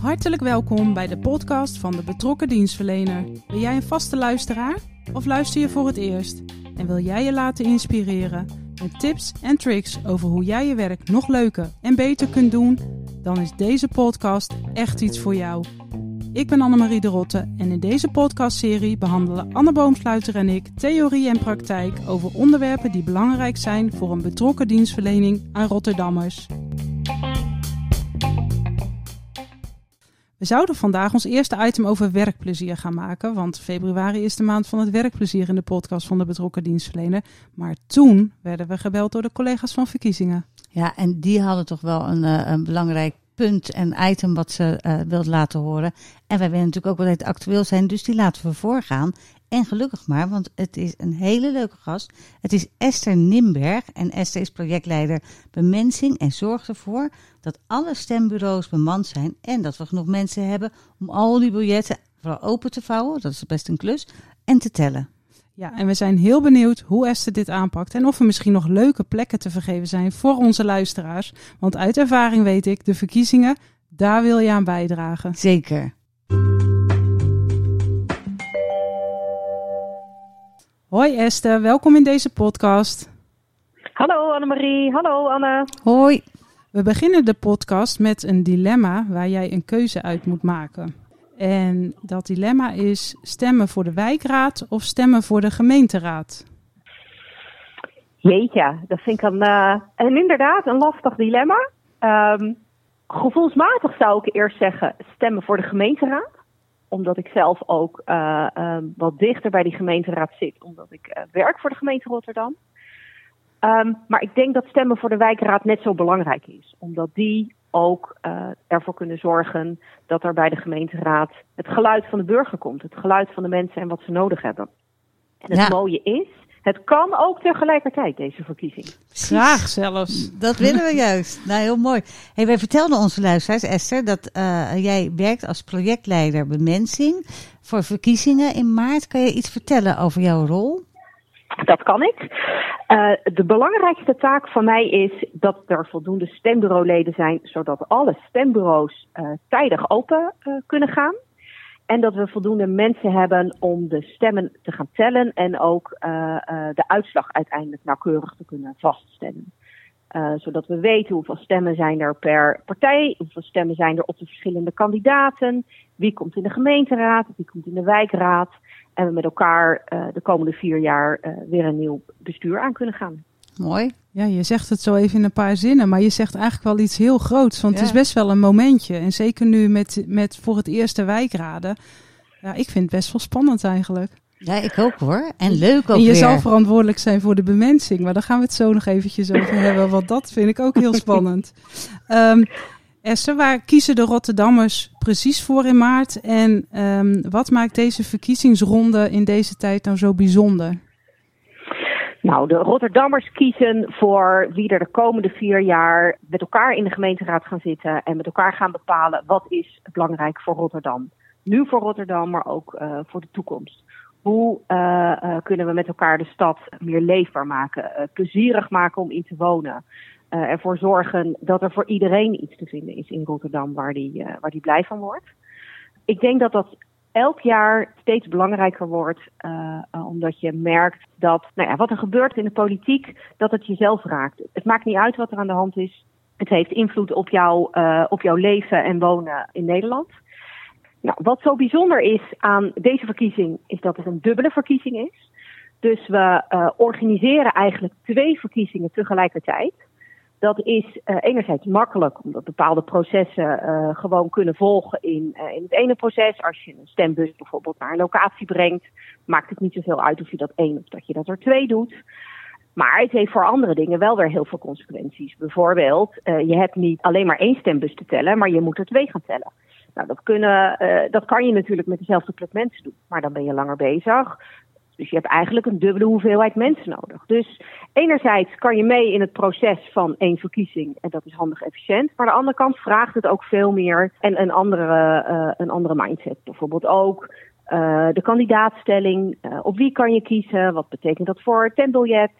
Hartelijk welkom bij de podcast van de betrokken dienstverlener. Ben jij een vaste luisteraar of luister je voor het eerst? En wil jij je laten inspireren met tips en tricks over hoe jij je werk nog leuker en beter kunt doen? Dan is deze podcast echt iets voor jou. Ik ben Annemarie de Rotte en in deze podcastserie behandelen Anne Boomsluiter en ik theorie en praktijk over onderwerpen die belangrijk zijn voor een betrokken dienstverlening aan Rotterdammers. We zouden vandaag ons eerste item over werkplezier gaan maken, want februari is de maand van het werkplezier in de podcast van de betrokken dienstverlener. Maar toen werden we gebeld door de collega's van verkiezingen. Ja, en die hadden toch wel een, eh, een belangrijk punt en item wat ze uh, wilden laten horen. En wij willen natuurlijk ook wel het actueel zijn, dus die laten we voorgaan. En gelukkig maar, want het is een hele leuke gast. Het is Esther Nimberg. En Esther is projectleider bemensing en zorgt ervoor dat alle stembureaus bemand zijn. En dat we genoeg mensen hebben om al die biljetten vooral open te vouwen. Dat is best een klus. En te tellen. Ja, en we zijn heel benieuwd hoe Esther dit aanpakt en of er misschien nog leuke plekken te vergeven zijn voor onze luisteraars. Want uit ervaring weet ik, de verkiezingen, daar wil je aan bijdragen. Zeker. Hoi Esther, welkom in deze podcast. Hallo Annemarie, hallo Anne. Hoi. We beginnen de podcast met een dilemma waar jij een keuze uit moet maken. En dat dilemma is stemmen voor de wijkraad of stemmen voor de gemeenteraad? Jeetje, dat vind ik een, uh, een inderdaad een lastig dilemma. Um, gevoelsmatig zou ik eerst zeggen stemmen voor de gemeenteraad. Omdat ik zelf ook uh, uh, wat dichter bij die gemeenteraad zit, omdat ik werk voor de gemeente Rotterdam. Um, maar ik denk dat stemmen voor de wijkraad net zo belangrijk is. Omdat die ook uh, ervoor kunnen zorgen dat er bij de gemeenteraad het geluid van de burger komt. Het geluid van de mensen en wat ze nodig hebben. En het mooie is, het kan ook tegelijkertijd, deze verkiezing. Graag zelfs. Dat willen we juist. Nou, heel mooi. Hey, wij vertelden onze luisteraars, Esther, dat uh, jij werkt als projectleider bemensing voor verkiezingen in maart. Kan je iets vertellen over jouw rol? Dat kan ik. Uh, de belangrijkste taak van mij is dat er voldoende stembureauleden zijn, zodat alle stembureaus uh, tijdig open uh, kunnen gaan. En dat we voldoende mensen hebben om de stemmen te gaan tellen en ook de uitslag uiteindelijk nauwkeurig te kunnen vaststellen. Zodat we weten hoeveel stemmen zijn er per partij, hoeveel stemmen zijn er op de verschillende kandidaten, wie komt in de gemeenteraad, wie komt in de wijkraad. En we met elkaar uh, de komende vier jaar uh, weer een nieuw bestuur aan kunnen gaan. Mooi. Ja, je zegt het zo even in een paar zinnen, maar je zegt eigenlijk wel iets heel groots. Want ja. het is best wel een momentje. En zeker nu met, met voor het eerste wijkraden. Ja, ik vind het best wel spannend eigenlijk. Ja, ik ook hoor. En leuk ook En je weer. zal verantwoordelijk zijn voor de bemensing. Maar daar gaan we het zo nog eventjes over hebben. Want dat vind ik ook heel spannend. Um, Esther, waar kiezen de Rotterdammers precies voor in maart? En um, wat maakt deze verkiezingsronde in deze tijd nou zo bijzonder? Nou, de Rotterdammers kiezen voor wie er de komende vier jaar met elkaar in de gemeenteraad gaan zitten en met elkaar gaan bepalen wat is belangrijk voor Rotterdam. Nu voor Rotterdam, maar ook uh, voor de toekomst. Hoe uh, uh, kunnen we met elkaar de stad meer leefbaar maken, plezierig maken om in te wonen? ervoor zorgen dat er voor iedereen iets te vinden is in Rotterdam waar die, waar die blij van wordt. Ik denk dat dat elk jaar steeds belangrijker wordt, omdat je merkt dat nou ja, wat er gebeurt in de politiek, dat het jezelf raakt. Het maakt niet uit wat er aan de hand is. Het heeft invloed op, jou, op jouw leven en wonen in Nederland. Nou, wat zo bijzonder is aan deze verkiezing, is dat het een dubbele verkiezing is. Dus we organiseren eigenlijk twee verkiezingen tegelijkertijd. Dat is uh, enerzijds makkelijk, omdat bepaalde processen uh, gewoon kunnen volgen in, in het ene proces. Als je een stembus bijvoorbeeld naar een locatie brengt, maakt het niet zoveel uit of je dat één of dat je dat er twee doet. Maar het heeft voor andere dingen wel weer heel veel consequenties. Bijvoorbeeld, je hebt niet alleen maar één stembus te tellen, maar je moet er twee gaan tellen. Nou, dat, kunnen, dat kan je natuurlijk met dezelfde plek mensen doen, maar dan ben je langer bezig. Dus je hebt eigenlijk een dubbele hoeveelheid mensen nodig. Dus enerzijds kan je mee in het proces van één verkiezing en dat is handig efficiënt. Maar aan de andere kant vraagt het ook veel meer en een andere, uh, een andere mindset. Bijvoorbeeld ook uh, de kandidaatstelling. Op wie kan je kiezen? Wat betekent dat voor het tembiljet?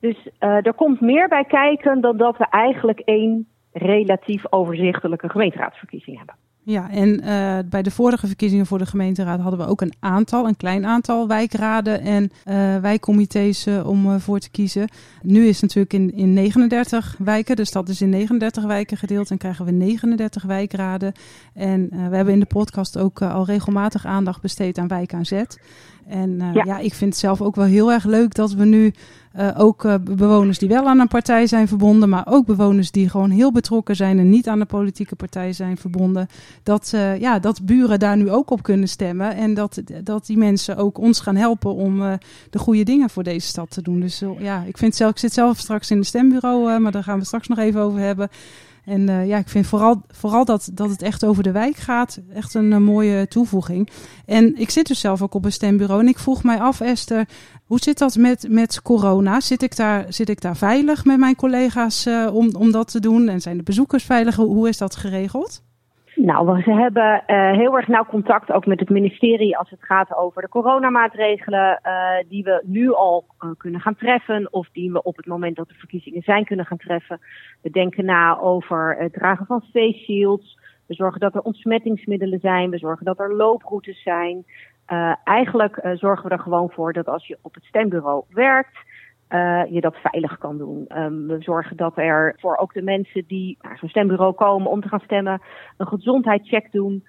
Dus er komt meer bij kijken dan dat we eigenlijk één relatief overzichtelijke gemeenteraadsverkiezing hebben. Ja, en uh, bij de vorige verkiezingen voor de gemeenteraad hadden we ook een aantal, een klein aantal wijkraden en uh, wijkcomité's uh, om voor te kiezen. Nu is het natuurlijk in, in 39 wijken, de stad is in 39 wijken gedeeld en krijgen we 39 wijkraden. En we hebben in de podcast ook al regelmatig aandacht besteed aan wijk aan zet. En ja. ja. ik vind het zelf ook wel heel erg leuk dat we nu uh, ook uh, bewoners die wel aan een partij zijn verbonden, maar ook bewoners die gewoon heel betrokken zijn en niet aan de politieke partij zijn verbonden. Dat, uh, ja, dat buren daar nu ook op kunnen stemmen en dat, dat die mensen ook ons gaan helpen om de goede dingen voor deze stad te doen. Dus ja, ik, vind zelf, ik zit zelf straks in het stembureau, maar daar gaan we straks nog even over hebben. En uh, ja, ik vind vooral, vooral dat, dat het echt over de wijk gaat, echt een, een, mooie toevoeging. En ik zit dus zelf ook op een stembureau en ik vroeg mij af, Esther, hoe zit dat met, met corona? Zit ik, daar, zit ik daar veilig met mijn collega's uh, om, om dat te doen? En zijn de bezoekers veilig? Hoe is dat geregeld? Nou, we hebben uh, heel erg nauw contact ook met het ministerie als het gaat over de coronamaatregelen uh, die we nu al uh, kunnen gaan treffen of die we op het moment dat de verkiezingen zijn kunnen gaan treffen. We denken na over het dragen van face shields. We zorgen dat er ontsmettingsmiddelen zijn. We zorgen dat er looproutes zijn. eigenlijk zorgen we er gewoon voor dat als je op het stembureau werkt, uh, je dat veilig kan doen. Um, we zorgen dat er voor ook de mensen die naar zo'n stembureau komen om te gaan stemmen, een gezondheidscheck doen.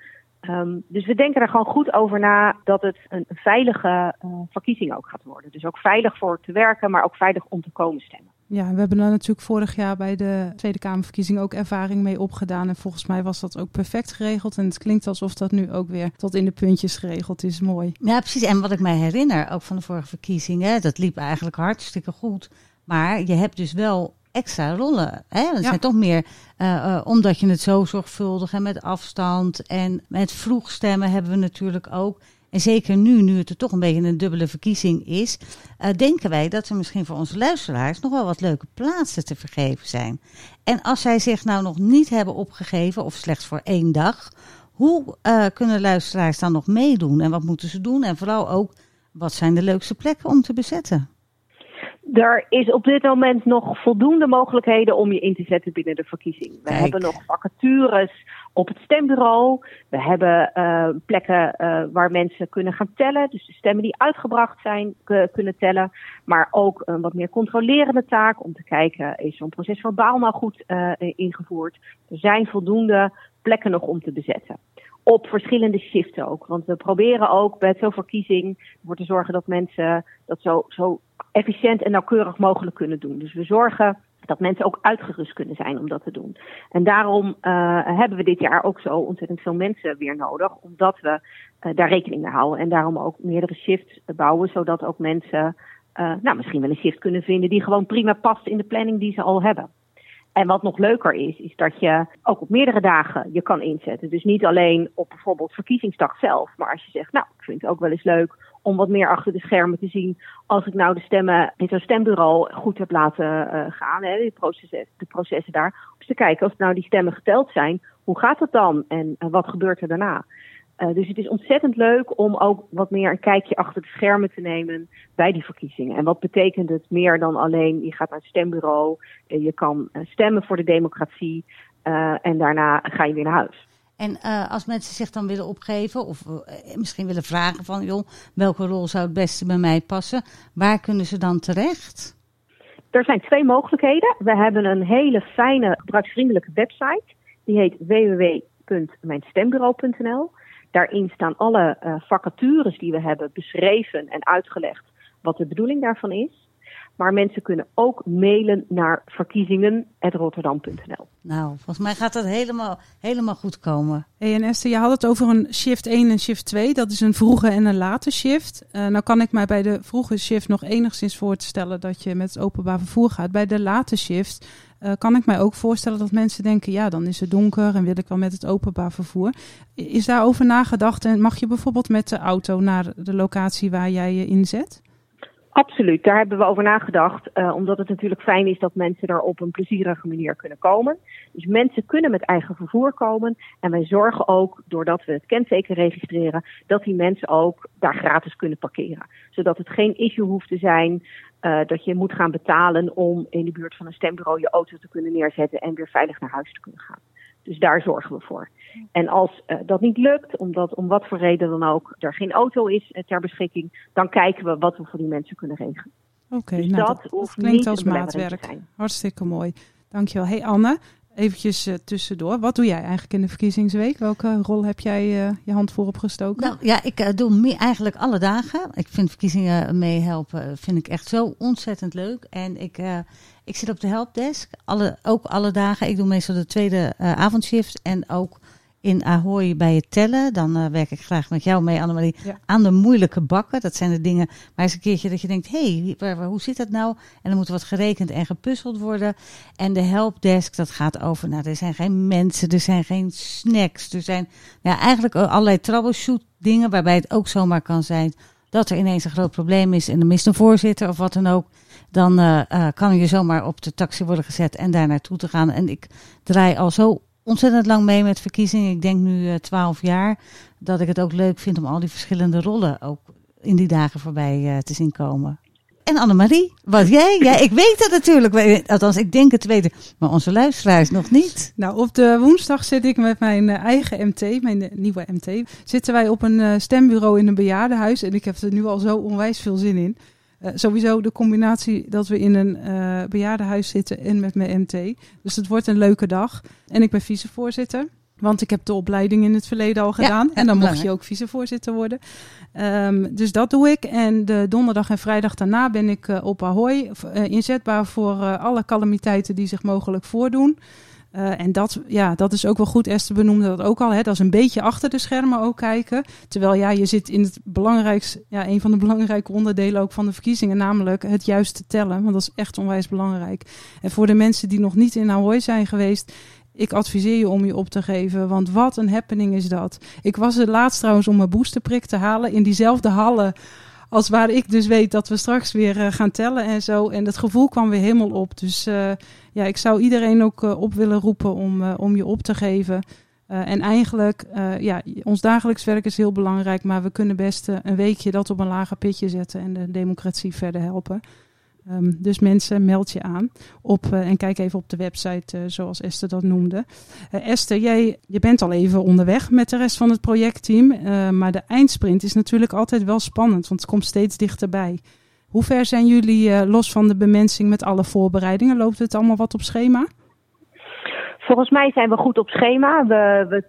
Um, dus we denken er gewoon goed over na dat het een veilige uh, verkiezing ook gaat worden. Dus ook veilig voor te werken, maar ook veilig om te komen stemmen. Ja, we hebben daar natuurlijk vorig jaar bij de Tweede Kamerverkiezing ook ervaring mee opgedaan. En volgens mij was dat ook perfect geregeld. En het klinkt alsof dat nu ook weer tot in de puntjes geregeld is. Mooi. Ja, precies. En wat ik mij herinner, ook van de vorige verkiezingen, dat liep eigenlijk hartstikke goed. Maar je hebt dus wel extra rollen. Hè? Dat ja. zijn toch meer, uh, uh, omdat je het zo zorgvuldig en met afstand en met vroeg stemmen hebben we natuurlijk ook. En zeker nu, nu het er toch een beetje een dubbele verkiezing is, uh, denken wij dat er misschien voor onze luisteraars nog wel wat leuke plaatsen te vergeven zijn. En als zij zich nou nog niet hebben opgegeven, of slechts voor één dag, hoe uh, kunnen luisteraars dan nog meedoen? En wat moeten ze doen? En vooral ook, wat zijn de leukste plekken om te bezetten? Er is op dit moment nog voldoende mogelijkheden om je in te zetten binnen de verkiezing. We Kijk. hebben nog vacatures op het stembureau. We hebben uh, plekken uh, waar mensen kunnen gaan tellen. Dus de stemmen die uitgebracht zijn kunnen tellen. Maar ook een wat meer controlerende taak om te kijken, is zo'n proces verbaal nou goed uh, ingevoerd? Er zijn voldoende plekken nog om te bezetten op verschillende shifts ook. Want we proberen ook bij zo'n verkiezing ervoor te zorgen dat mensen dat zo, zo efficiënt en nauwkeurig mogelijk kunnen doen. Dus we zorgen dat mensen ook uitgerust kunnen zijn om dat te doen. En daarom uh, hebben we dit jaar ook zo ontzettend veel mensen weer nodig, omdat we uh, daar rekening mee houden. En daarom ook meerdere shifts bouwen, zodat ook mensen uh, nou, misschien wel een shift kunnen vinden die gewoon prima past in de planning die ze al hebben. En wat nog leuker is, is dat je ook op meerdere dagen je kan inzetten. Dus niet alleen op bijvoorbeeld verkiezingsdag zelf. Maar als je zegt, nou, ik vind het ook wel eens leuk om wat meer achter de schermen te zien. Als ik nou de stemmen in zo'n stembureau goed heb laten uh, gaan, hè, de, processen, de processen daar. Om te kijken, als nou die stemmen geteld zijn, hoe gaat het dan? En uh, wat gebeurt er daarna? Uh, dus het is ontzettend leuk om ook wat meer een kijkje achter de schermen te nemen bij die verkiezingen. En wat betekent het meer dan alleen je gaat naar het stembureau, je kan stemmen voor de democratie en daarna ga je weer naar huis. En als mensen zich dan willen opgeven of misschien willen vragen van joh, welke rol zou het beste bij mij passen, waar kunnen ze dan terecht? Er zijn twee mogelijkheden. We hebben een hele fijne, gebruiksvriendelijke website. Die heet www.mijnstembureau.nl. Daarin staan alle uh, vacatures die we hebben beschreven en uitgelegd wat de bedoeling daarvan is. Maar mensen kunnen ook mailen naar verkiezingen.rotterdam.nl. Nou, volgens mij gaat dat helemaal, helemaal goed komen. Hey, en Esther, je had het over een shift 1 en shift 2. Dat is een vroege en een late shift. Uh, nou kan ik mij bij de vroege shift nog enigszins voorstellen dat je met het openbaar vervoer gaat. Bij de late shift uh, kan ik mij ook voorstellen dat mensen denken, ja, dan is het donker en wil ik wel met het openbaar vervoer. Is daarover nagedacht en mag je bijvoorbeeld met de auto naar de locatie waar jij je inzet? Absoluut, daar hebben we over nagedacht. Uh, omdat het natuurlijk fijn is dat mensen er op een plezierige manier kunnen komen. Dus mensen kunnen met eigen vervoer komen. En wij zorgen ook, doordat we het kenteken registreren, dat die mensen ook daar gratis kunnen parkeren. Zodat het geen issue hoeft te zijn uh, dat je moet gaan betalen om in de buurt van een stembureau je auto te kunnen neerzetten en weer veilig naar huis te kunnen gaan. Dus daar zorgen we voor. En als uh, dat niet lukt, omdat om wat voor reden dan ook er geen auto is uh, ter beschikking, dan kijken we wat we voor die mensen kunnen regelen. Oké, okay, dus nou, dat, dat, dat klinkt als maatwerk. Hartstikke mooi. Dankjewel. Hey Anne, eventjes uh, tussendoor. Wat doe jij eigenlijk in de verkiezingsweek? Welke rol heb jij je hand voor opgestoken? Nou ja, ik doe mee eigenlijk alle dagen. Ik vind verkiezingen meehelpen vind ik echt zo ontzettend leuk. En ik ik zit op de helpdesk, alle, ook alle dagen. Ik doe meestal de tweede avondshift en ook in Ahoy bij het tellen. Dan uh, werk ik graag met jou mee, Annemarie, ja. aan de moeilijke bakken. Dat zijn de dingen, maar eens een keertje dat je denkt, hé, hey, hoe zit dat nou? En dan moet wat gerekend en gepuzzeld worden. En de helpdesk, dat gaat over, nou, er zijn geen mensen, er zijn geen snacks. Er zijn ja, eigenlijk allerlei troubleshoot dingen, waarbij het ook zomaar kan zijn dat er ineens een groot probleem is en er mist een voorzitter of wat dan ook dan uh, uh, kan je zomaar op de taxi worden gezet en daar naartoe te gaan. En ik draai al zo ontzettend lang mee met verkiezingen. Ik denk nu uh, twaalf jaar. Dat ik het ook leuk vind om al die verschillende rollen ook in die dagen voorbij te zien komen. En Annemarie, wat jij? Ja, ik weet het natuurlijk. Althans, ik denk het weten. Maar onze luisteraars nog niet. Nou, op de woensdag zit ik met mijn eigen MT, mijn nieuwe MT. Zitten wij op een stembureau in een bejaardenhuis. En ik heb er nu al zo onwijs veel zin in. Uh, sowieso de combinatie dat we in een uh, bejaardenhuis zitten en met mijn MT. Dus het wordt een leuke dag. En ik ben vicevoorzitter. Want ik heb de opleiding in het verleden al gedaan. Ja, en dan mocht je ook vicevoorzitter worden. Um, dus dat doe ik. En de donderdag en vrijdag daarna ben ik uh, op Ahoy. inzetbaar voor alle calamiteiten die zich mogelijk voordoen. Uh, en dat, ja, dat is ook wel goed. Esther benoemde dat ook al. Hè? Dat is een beetje achter de schermen ook kijken. Terwijl ja, je zit in het belangrijkste, ja, een van de belangrijke onderdelen ook van de verkiezingen, namelijk het juiste tellen. Want dat is echt onwijs belangrijk. En voor de mensen die nog niet in Ahoy zijn geweest, ik adviseer je om je op te geven, want wat een happening is dat. Ik was er laatst trouwens om mijn boosterprik te halen in diezelfde hallen als waar ik dus weet dat we straks weer uh, gaan tellen en zo. En het gevoel kwam weer helemaal op. Dus uh, ja, ik zou iedereen ook uh, op willen roepen om, om je op te geven. en eigenlijk, ja, ons dagelijks werk is heel belangrijk, maar we kunnen best een weekje dat op een lager pitje zetten en de democratie verder helpen. Um, dus mensen, meld je aan op, uh, en kijk even op de website uh, zoals Esther dat noemde. Uh, Esther, jij je bent al even onderweg met de rest van het projectteam. maar de eindsprint is natuurlijk altijd wel spannend, want het komt steeds dichterbij. Hoe ver zijn jullie los van de bemensing met alle voorbereidingen? Loopt het allemaal wat op schema? Volgens mij zijn we goed op schema. We, we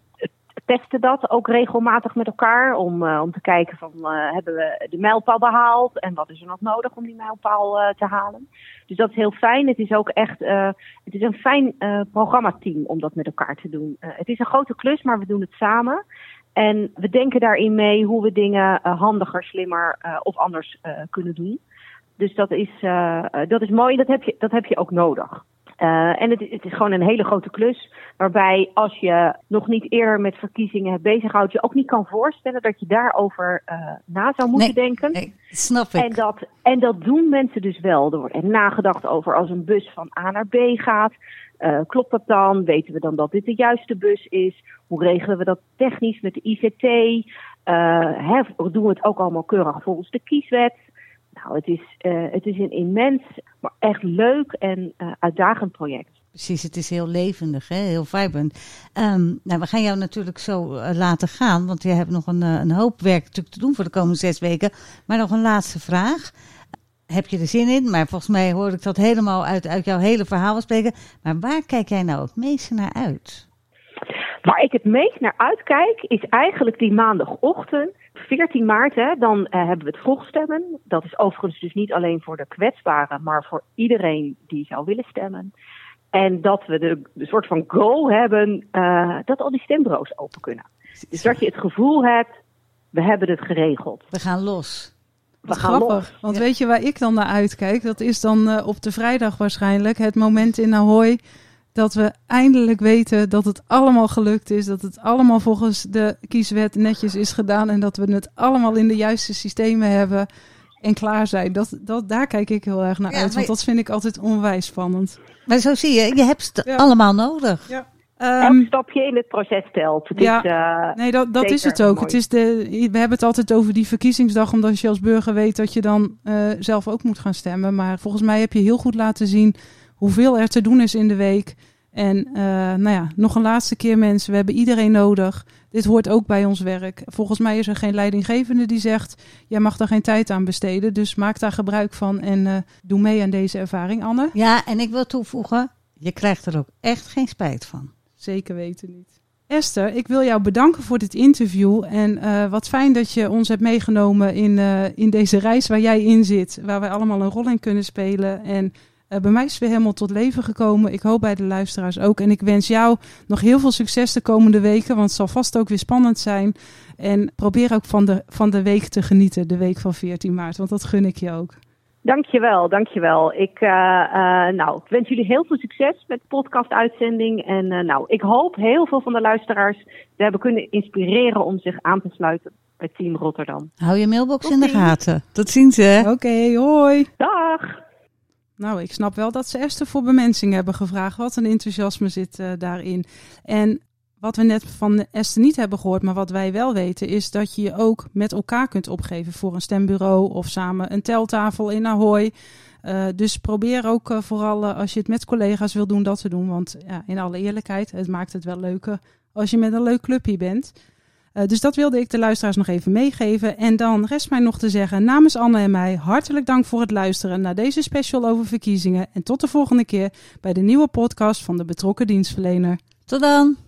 testen dat ook regelmatig met elkaar om, uh, om te kijken van uh, hebben we de mijlpaal behaald en wat is er nog nodig om die mijlpaal uh, te halen. Dus dat is heel fijn. Het is ook echt het is een fijn programmateam om dat met elkaar te doen. het is een grote klus, maar we doen het samen. En we denken daarin mee hoe we dingen handiger, slimmer of anders kunnen doen. Dus dat is, dat is mooi. Dat heb je, dat heb je ook nodig. Uh, en het, het, is gewoon een hele grote klus. Waarbij als je nog niet eerder met verkiezingen hebt bezighoudt, je ook niet kan voorstellen dat je daarover uh, na zou moeten denken. Nee, snap ik. En dat, en dat doen mensen dus wel. Er wordt nagedacht over als een bus van A naar B gaat. Uh, klopt dat dan? Weten we dan dat dit de juiste bus is? Hoe regelen we dat technisch met de ICT? Hè, doen we het ook allemaal keurig volgens de kieswet? Nou, het is, uh, het is een immens, maar echt leuk en uh, uitdagend project. Precies, het is heel levendig, hè? heel vibrant. Um, nou, we gaan jou natuurlijk zo uh, laten gaan, want je hebt nog een, een hoop werk natuurlijk te doen voor de komende zes weken. Maar nog een laatste vraag. Heb je er zin in? Maar volgens mij hoor ik dat helemaal uit, uit jouw hele verhaal spreken. Maar waar kijk jij nou het meeste naar uit? Waar ik het meest naar uitkijk, is eigenlijk die maandagochtend 14 maart, hè, dan uh, hebben we het vroegstemmen. Dat is overigens dus niet alleen voor de kwetsbaren, maar voor iedereen die zou willen stemmen. En dat we de, de soort van goal hebben uh, dat al die stembureaus open kunnen. Dus dat je het gevoel hebt, we hebben het geregeld. We gaan los. We gaan grappig, los. want weet je waar ik dan naar uitkijk? Dat is dan uh, op de vrijdag waarschijnlijk het moment in Ahoy dat we eindelijk weten dat het allemaal gelukt is. Dat het allemaal volgens de kieswet netjes is gedaan. En dat we het allemaal in de juiste systemen hebben. en klaar zijn. Dat, dat, daar kijk ik heel erg naar Ja, uit, want dat vind ik altijd onwijs spannend. Maar zo zie je, je hebt het Ja. allemaal nodig. Ja. Elk stapje in het proces telt. Het ja. is, eh, Nee, dat, dat is het ook. mooi. Het is de, we hebben het altijd over die verkiezingsdag, omdat je als burger weet dat je dan eh, zelf ook moet gaan stemmen. Maar volgens mij heb je heel goed laten zien hoeveel er te doen is in de week. En eh, nou ja, nog een laatste keer mensen, we hebben iedereen nodig. Dit hoort ook bij ons werk. Volgens mij is er geen leidinggevende die zegt, jij mag daar geen tijd aan besteden. Dus maak daar gebruik van en eh, doe mee aan deze ervaring, Anne. Ja, en ik wil toevoegen, je krijgt er ook echt geen spijt van. Zeker weten niet. Esther, ik wil jou bedanken voor dit interview. En eh, wat fijn dat je ons hebt meegenomen in, in deze reis waar jij in zit. Waar wij allemaal een rol in kunnen spelen. En eh, bij mij is het weer helemaal tot leven gekomen. Ik hoop bij de luisteraars ook. En ik wens jou nog heel veel succes de komende weken. Want het zal vast ook weer spannend zijn. En probeer ook van de, van de week te genieten. De week van 14 maart. Want dat gun ik je ook. Dankjewel, dankjewel. Ik, eh, eh, nou, ik wens jullie heel veel succes met de podcast-uitzending. En eh, nou, ik hoop heel veel van de luisteraars te hebben kunnen inspireren om zich aan te sluiten bij Team Rotterdam. Hou je mailbox Tot in de gaten. Tot ziens hè. Oké, hoi. Dag! Nou, ik snap wel dat ze Esther voor bemensing hebben gevraagd. Wat een enthousiasme zit eh, daarin. En wat we net van Esther niet hebben gehoord, maar wat wij wel weten, is dat je je ook met elkaar kunt opgeven voor een stembureau of samen een teltafel in Ahoy. Eh, dus probeer ook eh, vooral als je het met collega's wil doen, dat te doen. Want ja, in alle eerlijkheid, het maakt het wel leuker als je met een leuk clubje bent. Eh, dus dat wilde ik de luisteraars nog even meegeven. En dan rest mij nog te zeggen namens Anne en mij hartelijk dank voor het luisteren naar deze special over verkiezingen. En tot de volgende keer bij de nieuwe podcast van de betrokken dienstverlener. Tot dan.